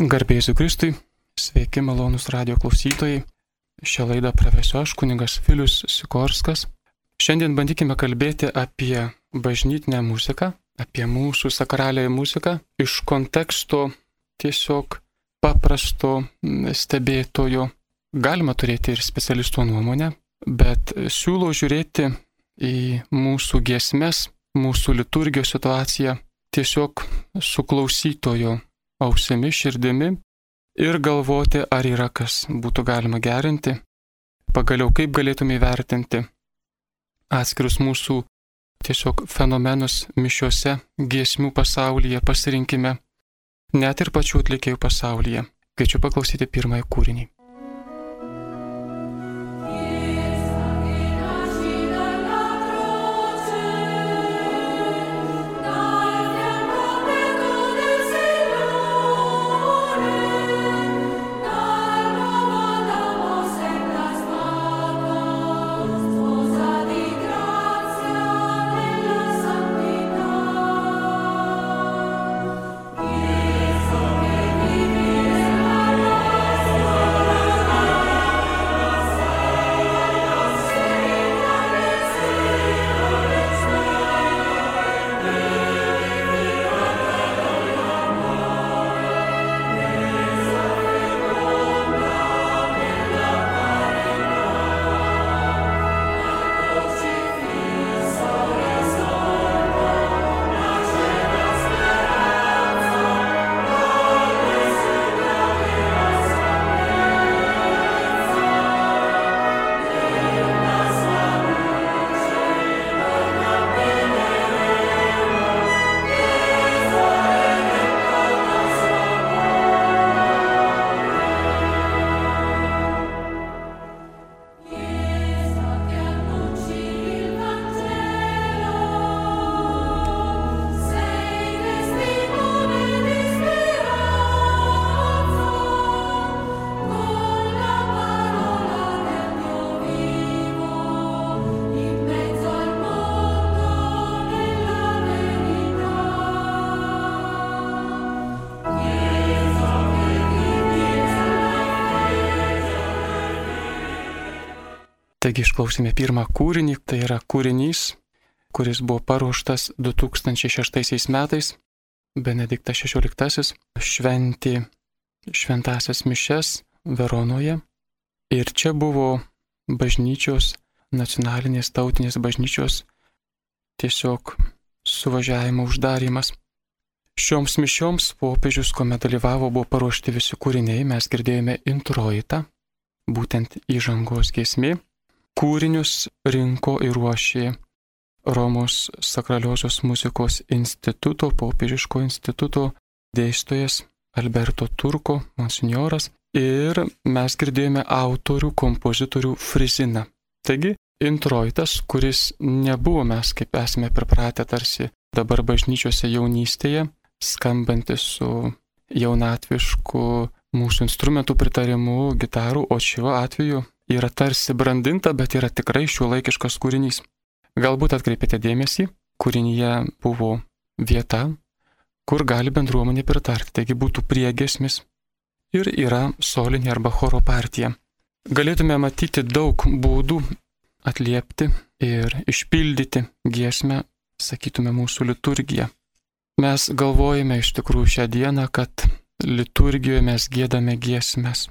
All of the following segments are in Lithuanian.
Garbėsiu Kristui, sveiki malonus radio klausytojai. Šią laidą pravesiu aš, kuningas Filius Sikorskas. Šiandien bandykime kalbėti apie bažnytinę muziką, apie mūsų sakraliąją muziką iš konteksto tiesiog paprasto stebėtojo. Galima turėti ir specialisto nuomonę, bet siūlau žiūrėti į mūsų giesmes, mūsų liturgijos situaciją tiesiog su klausytojo ausimi, širdimi ir galvoti, ar yra kas būtų galima gerinti, pagaliau kaip galėtume įvertinti atskirus mūsų tiesiog fenomenus mišiuose, giesmių pasaulyje, pasirinkime, net ir pačių atlikėjų pasaulyje. Kviečiu paklausyti pirmąjį kūrinį. Taigi išklausime pirmą kūrinį, tai yra kūrinys, kuris buvo paruoštas 2006 metais. Benediktas XVI šventė šventasias mišes Veronoje. Ir čia buvo bažnyčios, nacionalinės tautinės bažnyčios tiesiog suvažiavimo uždarimas. Šioms mišioms popiežius, kuomet dalyvavo, buvo paruošti visi kūriniai, mes girdėjome introitą, būtent įžangos giesmė kūrinius rinko ir ruošė Romos sakraliosios muzikos instituto, popiežiško instituto dėstytojas Alberto Turko, monsignoras, ir mes girdėjome autorių, kompozitorių friziną. Taigi, introitas, kuris nebuvo mes, kaip esame pripratę tarsi dabar bažnyčiose jaunystėje, skambantis su jaunatvišku mūsų instrumentų pritarimu gitarų, o šiuo atveju yra tarsi brandinta, bet yra tikrai šiuolaikiškas kūrinys. Galbūt atkreipėte dėmesį, kūrinyje buvo vieta, kur gali bendruomenė pritarti, taigi būtų priegesmis ir yra solinė arba choro partija. Galėtume matyti daug būdų atliepti ir išpildyti giesmę, sakytume, mūsų liturgiją. Mes galvojame iš tikrųjų šią dieną, kad liturgijoje mes gėdame giesmes.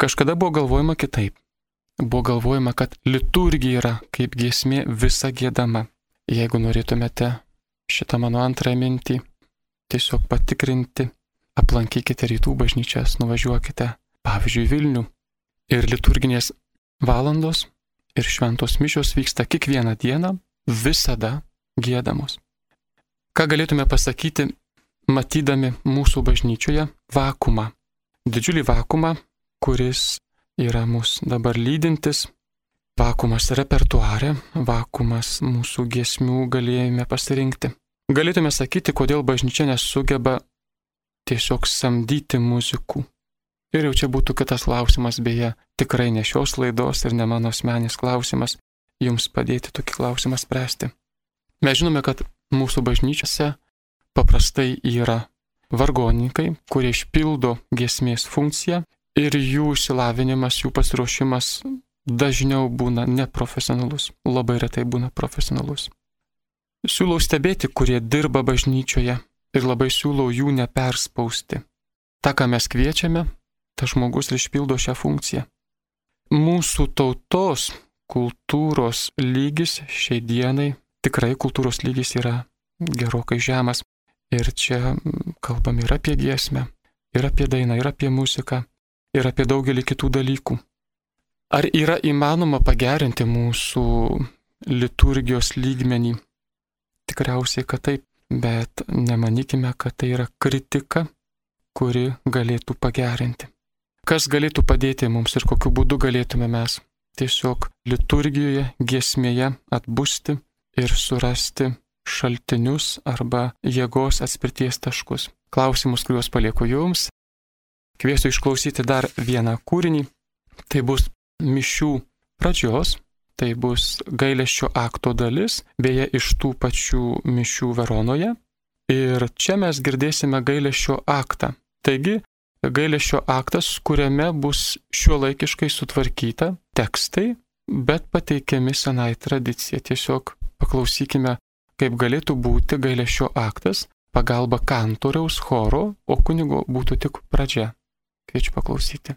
Kažkada buvo galvojama kitaip buvo galvojama, kad liturgija yra kaip giesmė visa gėdama. Jeigu norėtumėte šitą mano antrąją mintį tiesiog patikrinti, aplankykite rytų bažnyčias, nuvažiuokite, pavyzdžiui, Vilnių. Ir liturginės valandos ir šventos mišios vyksta kiekvieną dieną, visada gėdamos. Ką galėtume pasakyti, matydami mūsų bažnyčioje vakumą. Didžiulį vakumą, kuris yra mus dabar lydintis. Vakumas repertuare, vakumas mūsų giesmių galėjome pasirinkti. Galėtume sakyti, kodėl bažnyčia nesugeba tiesiog samdyti muzikų. Ir jau čia būtų kitas klausimas, beje, tikrai ne šios laidos ir ne mano asmenis klausimas, jums padėti tokį klausimą spręsti. Mes žinome, kad mūsų bažnyčiose paprastai yra vargonininkai, kurie išpildo giesmės funkciją ir jų išsilavinimas, jų pasiruošimas dažniau būna neprofesionalus, labai retai būna profesionalus. Siūlau stebėti, kurie dirba bažnyčioje ir labai siūlau jų neperspausti. Ta, ką mes kviečiame, tas žmogus ir išpildo šią funkciją. Mūsų tautos kultūros lygis šiai dienai, tikrai kultūros lygis yra gerokai žemas. Ir čia kalbam ir apie giesmę, ir apie dainą, ir apie muziką, ir apie daugelį kitų dalykų. Ar yra įmanoma pagerinti mūsų liturgijos lygmenį? Tikriausiai, kad taip, bet nemanykime, kad tai yra kritika, kuri galėtų pagerinti. Kas galėtų padėti mums ir kokiu būdu galėtume mes tiesiog liturgijoje, giesmėje atbusti ir surasti šaltinius arba jėgos atspirties taškus. Klausimus, kuriuos palieku jums. Kviesiu išklausyti dar vieną kūrinį. Tai bus mišių pradžios, tai bus gailesčio akto dalis, beje, iš tų pačių mišių Veronoje. Ir čia mes girdėsime gailesčio aktą. Taigi, gailesčio aktas, kuriame bus šiuo laikiškai sutvarkyta tekstai, bet pateikiami senai tradicija. Tiesiog paklausykime kaip galėtų būti gailėšio aktas, pagalba kantoriaus choro, o kunigo būtų tik pradžia. Kviečiu paklausyti.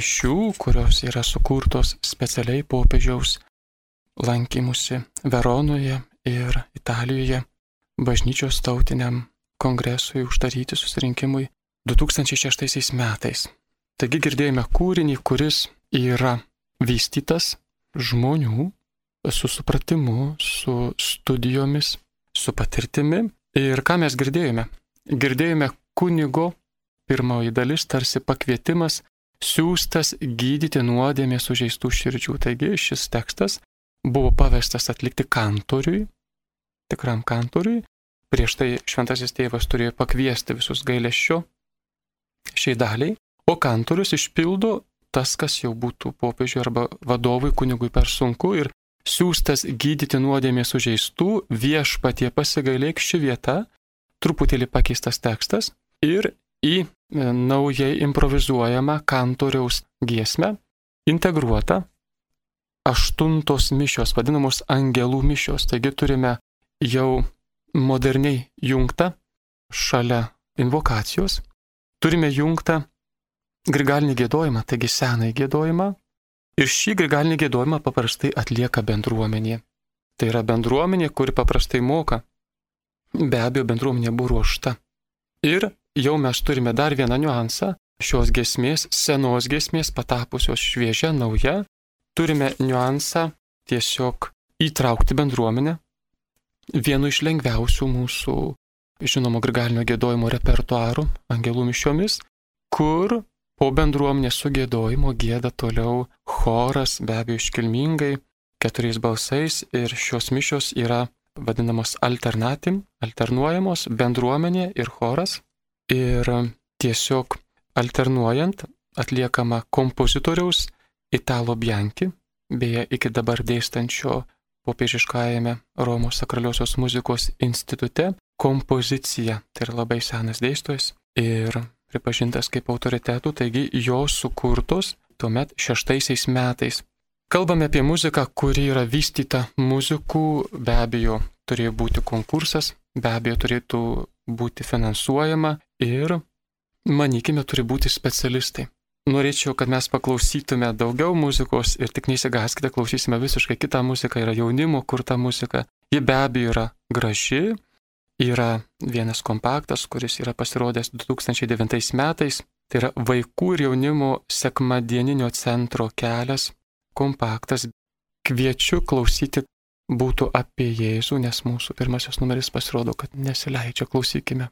Mišių, kurios yra sukurtos specialiai popiežiaus lankymusi Veronoje ir Italijoje bažnyčios tautiniam kongresui uždaryti susirinkimui 2006 metais. Taigi girdėjome kūrinį, kuris yra vystytas žmonių su supratimu, su studijomis, su patirtimi. Ir ką mes girdėjome? Girdėjome kunigo pirmoji dalis tarsi pakvietimas siūstas gydyti nuodėmė sužeistų širdžių. Taigi šis tekstas buvo pavestas atlikti kantoriui, tikram kantoriui. Prieš tai šventasis tėvas turėjo pakviesti visus gailėšio šiai daliai, o kantorius išpildo tas, kas jau būtų popiežiui arba vadovui kunigui per sunku ir siūstas gydyti nuodėmė sužeistų viešpatie pasigailėk ši vieta, truputėlį pakeistas tekstas ir į e, naujai improvizuojamą kantoriaus giesmę integruota aštuntos mišios, vadinamos angelų mišios. Taigi turime jau moderniai jungtą šalia invokacijos, turime jungtą grigalinį gėdojimą, taigi senąjį gėdojimą. Ir šį grigalinį gėdojimą paprastai atlieka bendruomenė. Tai yra bendruomenė, kuri paprastai moka. Be abejo, bendruomenė buvo ruošta. Ir jau mes turime dar vieną niuansą šios gesmės, senos gesmės, patapusios šviežia, nauja. Turime niuansą tiesiog įtraukti bendruomenę. Vienu iš lengviausių mūsų žinomo grigalinio gėdojimo repertuarų, angelų mišiomis, kur Po bendruomenės sugėdojimo gėda toliau choras, be abejo iškilmingai, keturiais balsais ir šios mišios yra vadinamos alternatim, alternuojamos bendruomenė ir choras. Ir tiesiog alternuojant atliekama kompozitoriaus Italo Bianchi, beje iki dabar dėstančio popiežiškajame Romos sakraliosios muzikos institute kompozicija, tai yra labai senas dėstytojas ir pripažintas kaip autoritetų, taigi jos sukurtos tuomet šeštaisiais metais. Kalbame apie muziką, kuri yra vystyta muzikų, be abejo turėjo būti konkursas, be abejo turėtų būti finansuojama ir, manykime, turi būti specialistai. Norėčiau, kad mes paklausytume daugiau muzikos ir tik neįsigaskite, klausysime visiškai kitą muziką, yra jaunimo kurta muzika. Ji be abejo yra graži, yra vienas kompaktas, kuris yra pasirodęs 2009 metais. Tai yra vaikų ir jaunimo sekmadieninio centro kelias kompaktas. Kviečiu klausyti būtų apie Jėzų, nes mūsų pirmasis numeris pasirodo, kad nesileidžia, klausykime.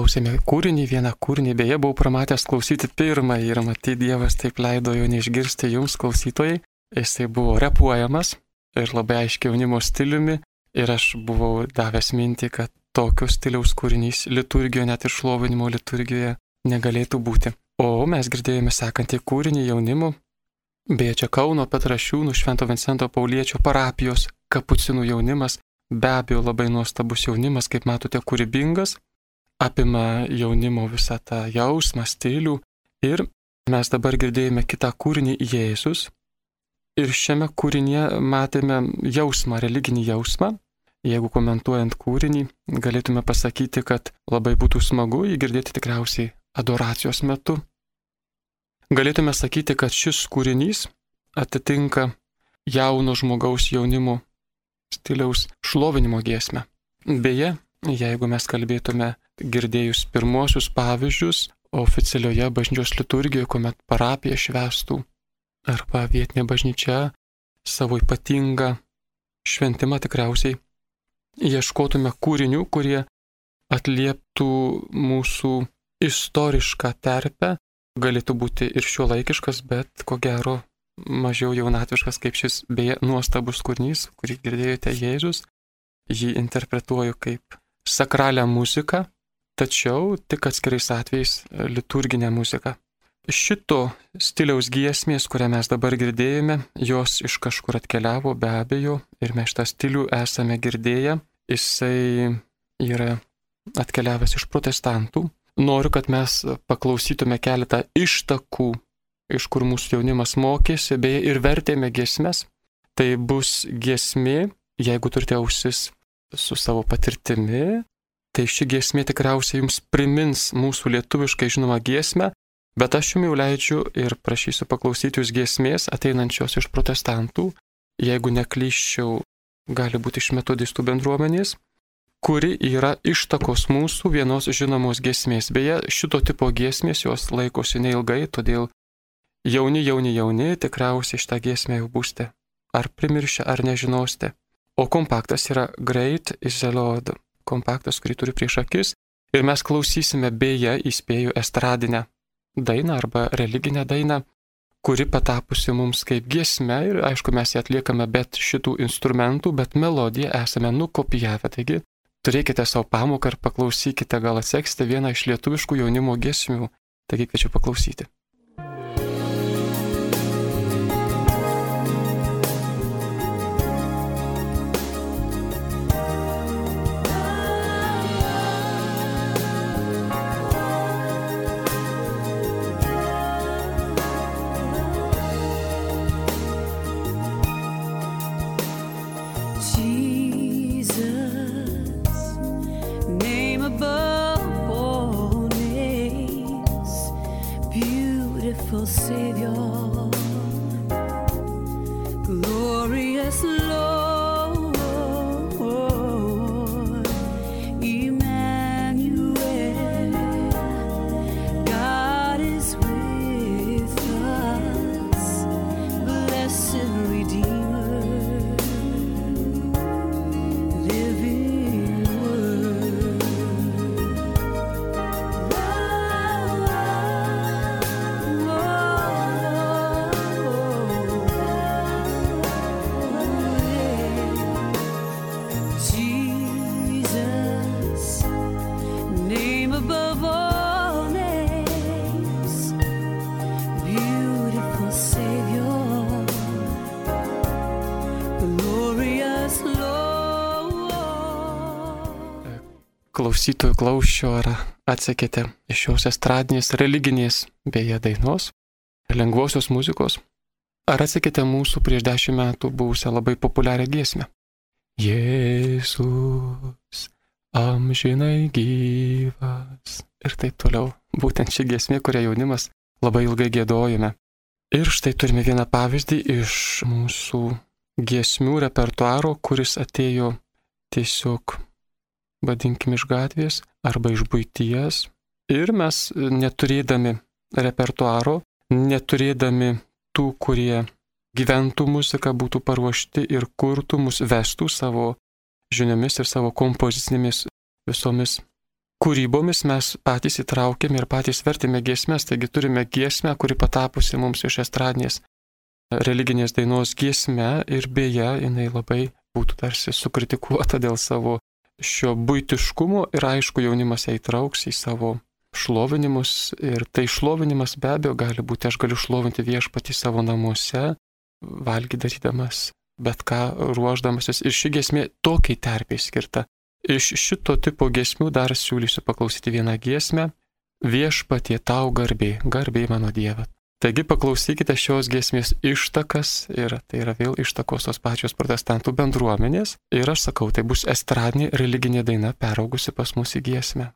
Išklausėme kūrinį, vieną kūrinį, beje, buvau pramatęs klausyti pirmąjį ir matyti Dievas taip leido jo neišgirsti jums klausytojai. Jisai buvo repuojamas ir labai aiškiai jaunimo stiliumi ir aš buvau davęs mintį, kad tokio stiliaus kūrinys liturgijoje, net ir šlovinimo liturgijoje negalėtų būti. O mes girdėjome sekantį kūrinį jaunimo, beje, čia Kauno Petrašiūnų Švento Vincento Pauliečio parapijos kapucinų jaunimas Be abejo, labai nuostabus jaunimas, kaip matote, kūrybingas, apima jaunimo visą tą jausmą, stilių. Ir mes dabar girdėjome kitą kūrinį Jėzus. Ir šiame kūrinėje matėme jausmą, religinį jausmą. Jeigu komentuojant kūrinį, galėtume pasakyti, kad labai būtų smagu jį girdėti tikriausiai adoracijos metu. Galėtume sakyti, kad šis kūrinys atitinka jauno žmogaus jaunimo stiliaus šlovinimo giesmę. Beje, jeigu mes kalbėtume girdėjus pirmosius pavyzdžius oficialioje bažnyčios liturgijoje, kuomet parapija švestų arba vietinė bažnyčia savo ypatingą šventimą tikriausiai ieškotume kūrinių, kurie atlieptų mūsų istorišką terpę, galėtų būti ir šiuolaikiškas, bet ko gero mažiau jaunatviškas kaip šis beje nuostabus kūrinys, kurį girdėjote Jėzus. Jį interpretuoju kaip sakralią muziką, tačiau tik atskirais atvejais liturginę muziką. Šito stiliaus giesmės, kurią mes dabar girdėjome, jos iš kažkur atkeliavo be abejo ir mes šitą stilių esame girdėję. Jisai yra atkeliavęs iš protestantų. Noriu, kad mes paklausytume keletą ištakų iš kur mūsų jaunimas mokėsi, beje, ir vertėme giesmes. Tai bus giesmė, jeigu turite ausis su savo patirtimi, tai ši giesmė tikriausiai jums primins mūsų lietuviškai žinomą giesmę, bet aš jums jau leidžiu ir prašysiu paklausyti jūs giesmės ateinančios iš protestantų, jeigu neklyščiau, gali būti iš metodistų bendruomenės, kuri yra ištakos mūsų vienos žinomos giesmės. Beje, šito tipo giesmės jos laikosi neilgai, todėl Jauni, jauni, jauni, tikriausiai šitą giesmę jau būsite. Ar primiršę, ar nežinosite. O kompaktas yra Great is the Lord. Kompaktas, kurį turiu prieš akis. Ir mes klausysime beje, įspėjų, estradinę dainą arba religinę dainą, kuri patapusi mums kaip giesme ir aišku mes ją atliekame bet šitų instrumentų, bet melodiją esame nukopijavę. Taigi turėkite savo pamoką ir paklausykite, gal atseksite vieną iš lietuviškų jaunimo giesmių. Taigi kviečiu paklausyti. Klausytojų klauščio, ar atsekėte iš šios estradinės, religinės, beje, dainos, lengvosios muzikos, ar atsekėte mūsų prieš dešimt metų buvusią labai populiarią giesmę. Jėzus, amžinai gyvas ir taip toliau. Būtent ši giesmė, kurią jaunimas labai ilgai gėdojame. Ir štai turime vieną pavyzdį iš mūsų giesmių repertuaro, kuris atėjo tiesiog vadinkim iš gatvės arba iš būties. Ir mes neturėdami repertuaro, neturėdami tų, kurie gyventų muziką, būtų paruošti ir kurtų mus vestų savo žiniomis ir savo kompozicinėmis visomis kūrybomis mes patys įtraukėme ir patys vertėme giesmės, taigi turime giesmę, kuri patapusi mums iš estradinės religinės dainos giesme ir beje, jinai labai būtų tarsi sukritikuota dėl savo šio būtiškumo ir aišku, jaunimas ją įtrauks į savo šlovinimus ir tai šlovinimas be abejo gali būti, aš galiu šlovinti viešpatį savo namuose, valgydarydamas, bet ką ruoždamasis ir ši gesmė tokiai terpiai skirta. Iš šito tipo gesmių dar siūlysiu paklausyti vieną giesmę. Viešpatie tau garbė, garbė mano Dieve. Taigi paklausykite šios giesmės ištakas ir tai yra vėl ištakos tos pačios protestantų bendruomenės ir aš sakau, tai bus estradinė religinė daina peraugusi pas mus į giesmę.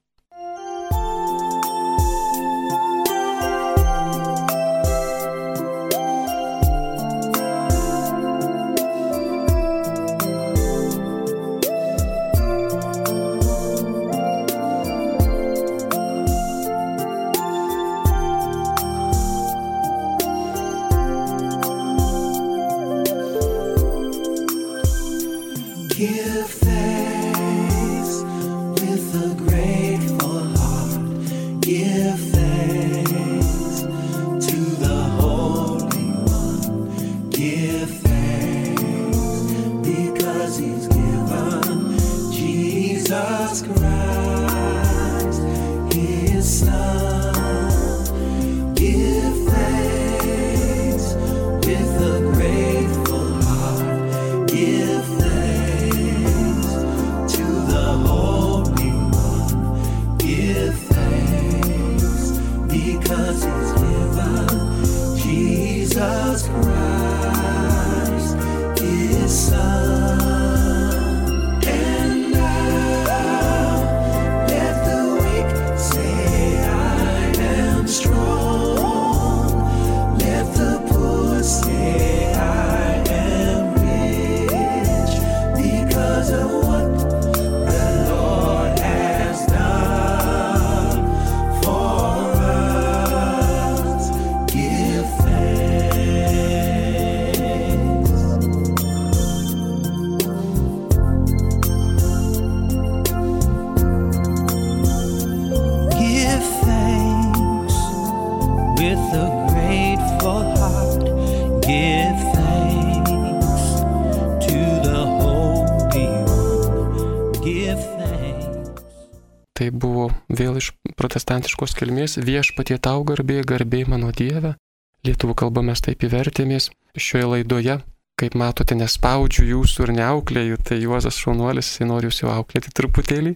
Protestantiškos kilmės viešpatie tau garbė, garbė mano Dieve. Lietuvų kalba mes taip įvertėmės šioje laidoje. Kaip matote, nespaudžiu jūsų ir neauklėju, tai Juozas Šaunuolis, jis nori jūs jau auklėti truputėlį.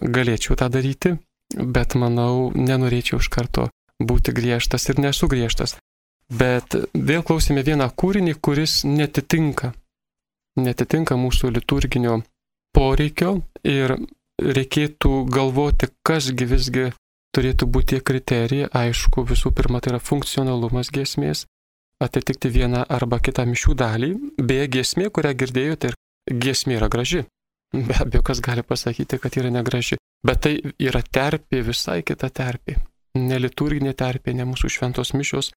Galėčiau tą daryti, bet manau, nenorėčiau iš karto būti griežtas ir nesu griežtas. Bet vėl klausime vieną kūrinį, kuris netitinka, netitinka mūsų liturginio poreikio ir reikėtų galvoti, kasgi visgi turėtų būti tie kriterijai, aišku, visų pirma, tai yra funkcionalumas giesmės, atitikti vieną arba kitą mišių dalį, beje, giesmė, kurią girdėjote, ir giesmė yra graži. Be abejo, kas gali pasakyti, kad yra negraži, bet tai yra terpė, visai kita terpė. Ne liturginė terpė, ne mūsų šventos mišios,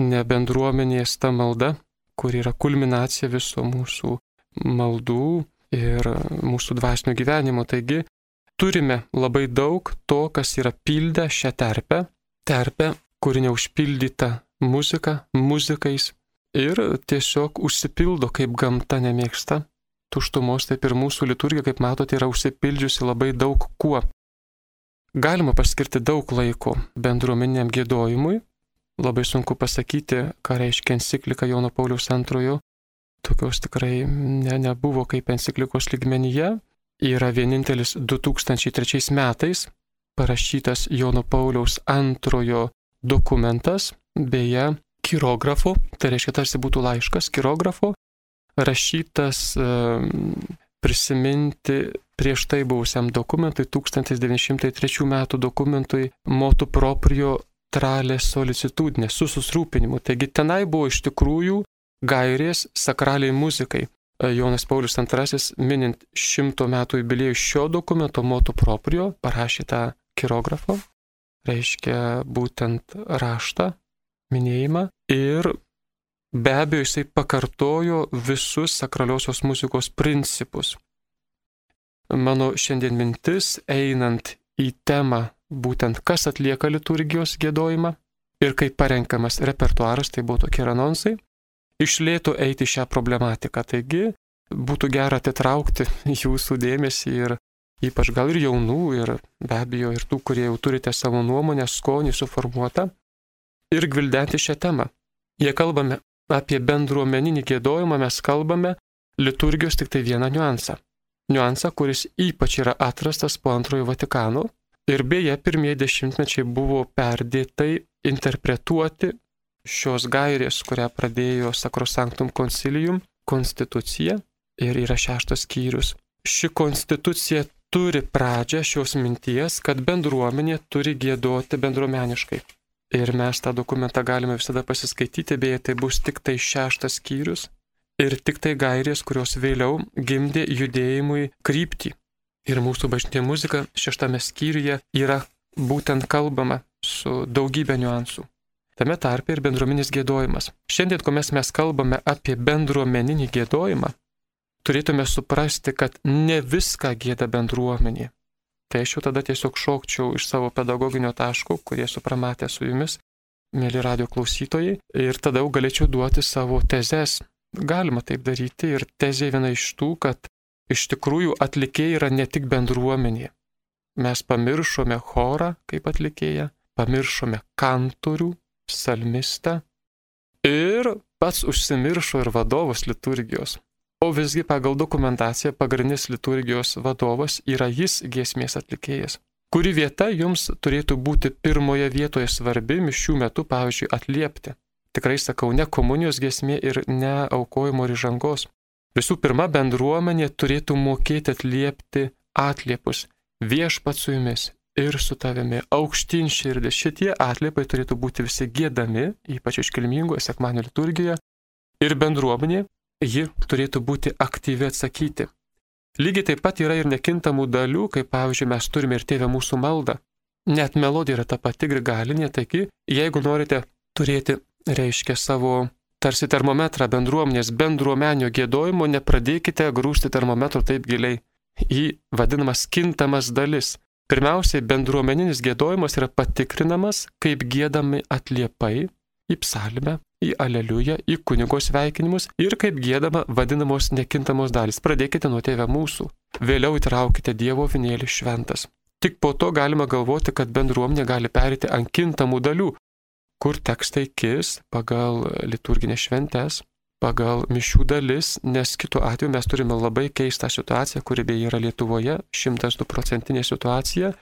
ne bendruomenės ta malda, kur yra kulminacija viso mūsų maldų ir mūsų dvasinio gyvenimo. Taigi turime labai daug to, kas yra pildę šią terpę, terpę, kuri neužpildyta muzika, muzikais ir tiesiog užsipildo, kaip gamta nemėgsta. Tuštumos taip ir mūsų liturgija, kaip matote, yra užsipildžiusi labai daug kuo. Galima paskirti daug laiko bendruomeniniam gėdojimui. Labai sunku pasakyti, ką reiškia enciklika Jono Pauliaus antrojo. Tokios tikrai ne, nebuvo kaip enciklikos lygmenyje, yra vienintelis 2003 metais parašytas Jono Pauliaus antrojo dokumentas, beje, kirografu, tai reiškia tarsi būtų laiškas kirografu, rašytas prisiminti prieš tai buvusiam dokumentui, 1903 metų dokumentui motu proprio tralė solicitudinė, su susirūpinimu. Taigi tenai buvo iš tikrųjų gairės sakraliai muzikai. Jonas Paulius II, minint šimto metų jubiliejų šio dokumento motu proprio, parašė tą kirografą, reiškia būtent raštą, minėjimą ir be abejo jisai pakartojo visus sakraliosios muzikos principus. Mano šiandien mintis, einant į temą būtent kas atlieka liturgijos gėdojimą ir kaip parenkamas repertuaras, tai buvo tokie anonsai, išlėtų eiti šią problematiką. Taigi būtų gera atitraukti jūsų dėmesį ir ypač gal ir jaunų, ir be abejo ir tų, kurie jau turite savo nuomonę, skonį suformuotą, ir gvildenti šią temą. Jei kalbame apie bendruomeninį gėdojimą, mes kalbame liturgijos tik tai vieną niuansą. Niuansą, kuris ypač yra atrastas po antrojo Vatikano ir beje pirmieji dešimtmečiai buvo perdėtai interpretuoti šios gairės, kurią pradėjo Sakrosanktum Concilium, konstitucija ir yra šeštas skyrius. Ši konstitucija turi pradžią šios minties, kad bendruomenė turi gėdoti bendruomeniškai. Ir mes tą dokumentą galime visada pasiskaityti, beje, tai bus tik tai šeštas skyrius ir tik tai gairės, kurios vėliau gimdė judėjimui kryptį. Ir mūsų bažnytinė muzika šeštame skyriuje yra būtent kalbama su daugybė niuansų. Tame tarpe ir bendruomeninis gėdojimas. Šiandien, kuomet mes kalbame apie bendruomeninį gėdojimą, turėtume suprasti, kad ne viską gėda bendruomenė. Tai aš jau tada tiesiog šokčiau iš savo pedagoginio taško, kurie supramatė su jumis, mėly radio klausytojai, ir tada jau galėčiau duoti savo tezes. Galima taip daryti ir tezė viena iš tų, kad iš tikrųjų atlikėjai yra ne tik bendruomenė. Mes pamiršome chorą kaip atlikėją, pamiršome kantorių, psalmistą ir pats užsimiršo ir vadovas liturgijos. O visgi pagal dokumentaciją pagrindinis liturgijos vadovas yra jis giesmės atlikėjas. Kuri vieta jums turėtų būti pirmoje vietoje svarbi mišių metu, pavyzdžiui, atliepti. Tikrai sakau, ne komunijos giesmė ir ne aukojimo ir žangos. Visų pirma, bendruomenė turėtų mokėti atliepti atliepus. Viešpat su jumis ir su tavimi aukštyn širdis. Šitie atliepai turėtų būti visi gėdami, ypač iškilmingoje sekmanio liturgijoje. Ir bendruomenė, ji turėtų būti aktyvi atsakyti. Lygiai taip pat yra ir nekintamų dalių, kaip pavyzdžiui mes turime ir tėvę mūsų maldą. Net melodija yra ta pati grigalinė, taigi jeigu norite turėti, reiškia, savo tarsi termometrą bendruomenės bendruomenio gėdojimo, nepradėkite grūsti termometro taip giliai į vadinamas kintamas dalis. Pirmiausiai, bendruomeninis gėdojimas yra patikrinamas, kaip gėdami atliepai į psalmę, į aleliują, į kunigo sveikinimus ir kaip gėdama vadinamos nekintamos dalys. Pradėkite nuo tėvę mūsų, vėliau įtraukite Dievo vinėlį šventas. Tik po to galima galvoti, kad bendruomenė gali perėti ant kintamų dalių, kur tekstai kis pagal liturginės šventės, pagal mišių dalis, nes kitu atveju mes turime labai keistą situaciją, kuri beje yra Lietuvoje, 102 procentinė situacija,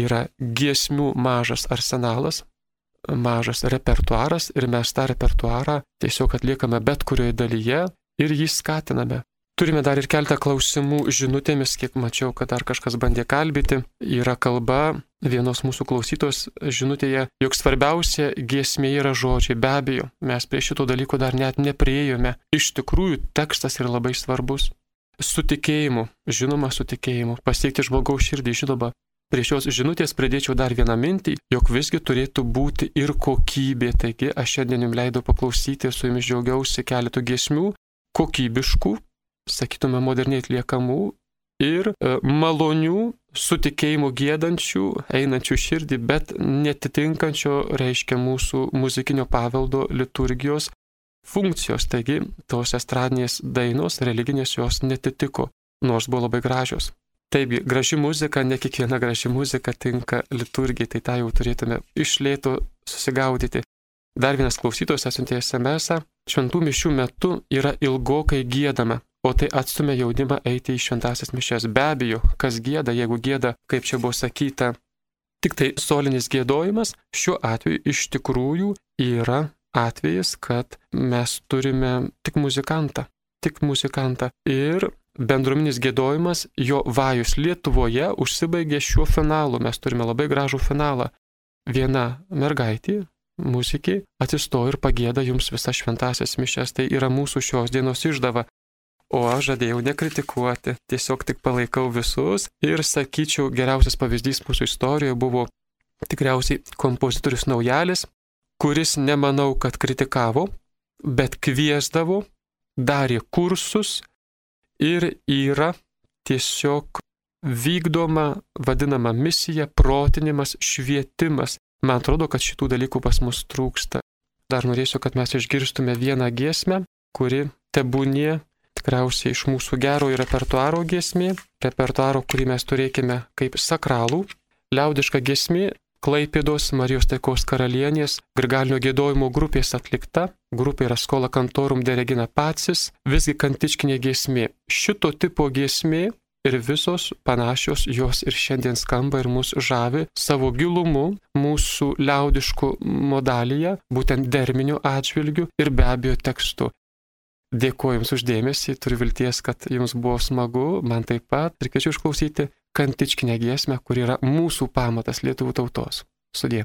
yra giesmių mažas arsenalas, mažas repertuaras ir mes tą repertuarą tiesiog atliekame bet kurioje dalyje ir jį skatiname. Turime dar ir keltą klausimų žinutėmis, kiek mačiau, kad dar kažkas bandė kalbėti. Yra kalba vienos mūsų klausytos žinutėje, jog svarbiausia giesmė yra žodžiai. Be abejo, mes prie šito dalyko dar net nepriejome. Iš tikrųjų, tekstas yra labai svarbus. Su tikėjimu, žinoma, su tikėjimu, pasiekti žmogaus širdį, žinoma. Prie šios žinutės pridėčiau dar vieną mintį, jog visgi turėtų būti ir kokybė. Taigi aš šiandien jums leidau paklausyti ir su jumis džiaugiausi keletų giesmių, kokybiškų, sakytume, moderniai atliekamų ir e, malonių, sutikėjimų gėdančių, einančių širdį, bet netitinkančio reiškia mūsų muzikinio paveldo liturgijos funkcijos. Taigi tos estradinės dainos religinės jos netitiko, nors buvo labai gražios. Taigi, graži muzika, ne kiekviena graži muzika tinka liturgijai, tai tą jau turėtume išlėto susigaudyti. Dar vienas klausytojas atsiuntė SMS, šventų mišių metu yra ilgokai gėdama, o tai atstumia jaunimą eiti į šventasias mišes. Be abejo, kas gėda, jeigu gėda, kaip čia buvo sakyta, tik tai solinis gėdojimas, šiuo atveju iš tikrųjų yra atvejis, kad mes turime tik muzikantą. Tik muzikantą. Ir bendruominis gėdojimas, jo vajus Lietuvoje užsibaigė šiuo finalu. Mes turime labai gražų finalą. Viena mergaitė, muzikė, atsistojo ir pagėda jums visas šventasias mišes. Tai yra mūsų šios dienos išdava. O aš žadėjau nekritikuoti, tiesiog tik palaikau visus ir sakyčiau, geriausias pavyzdys mūsų istorijoje buvo tikriausiai kompozitorius Naujalis, kuris nemanau, kad kritikavo, bet kviesdavo, darė kursus ir yra tiesiog vykdoma vadinama misija, protinimas, švietimas. Man atrodo, kad šitų dalykų pas mus trūksta. Dar norėsiu, kad mes išgirstume vieną giesmę, kuri tebūnie tikriausiai iš mūsų gerojo repertuaro giesmė, repertuaro, kurį mes turėkime kaip sakralų, liaudiška giesmė Klaipėdos Marijos taikos karalienės Grigalinio gėdojimo grupės atlikta, grupė yra Skola Kantorum Deregina Patsis, visgi kantičkinė giesmė. Šito tipo giesmė ir visos panašios jos ir šiandien skamba ir mus žavi savo gilumu, mūsų liaudiškų modalyje, būtent derminių atžvilgių ir be abejo tekstu. Dėkuoju Jums uždėmesį, turiu vilties, kad Jums buvo smagu, man taip pat ir kviečiu išklausyti kantičkinę giesmę, kur yra mūsų pamatas lietuvų tautos. Sudė.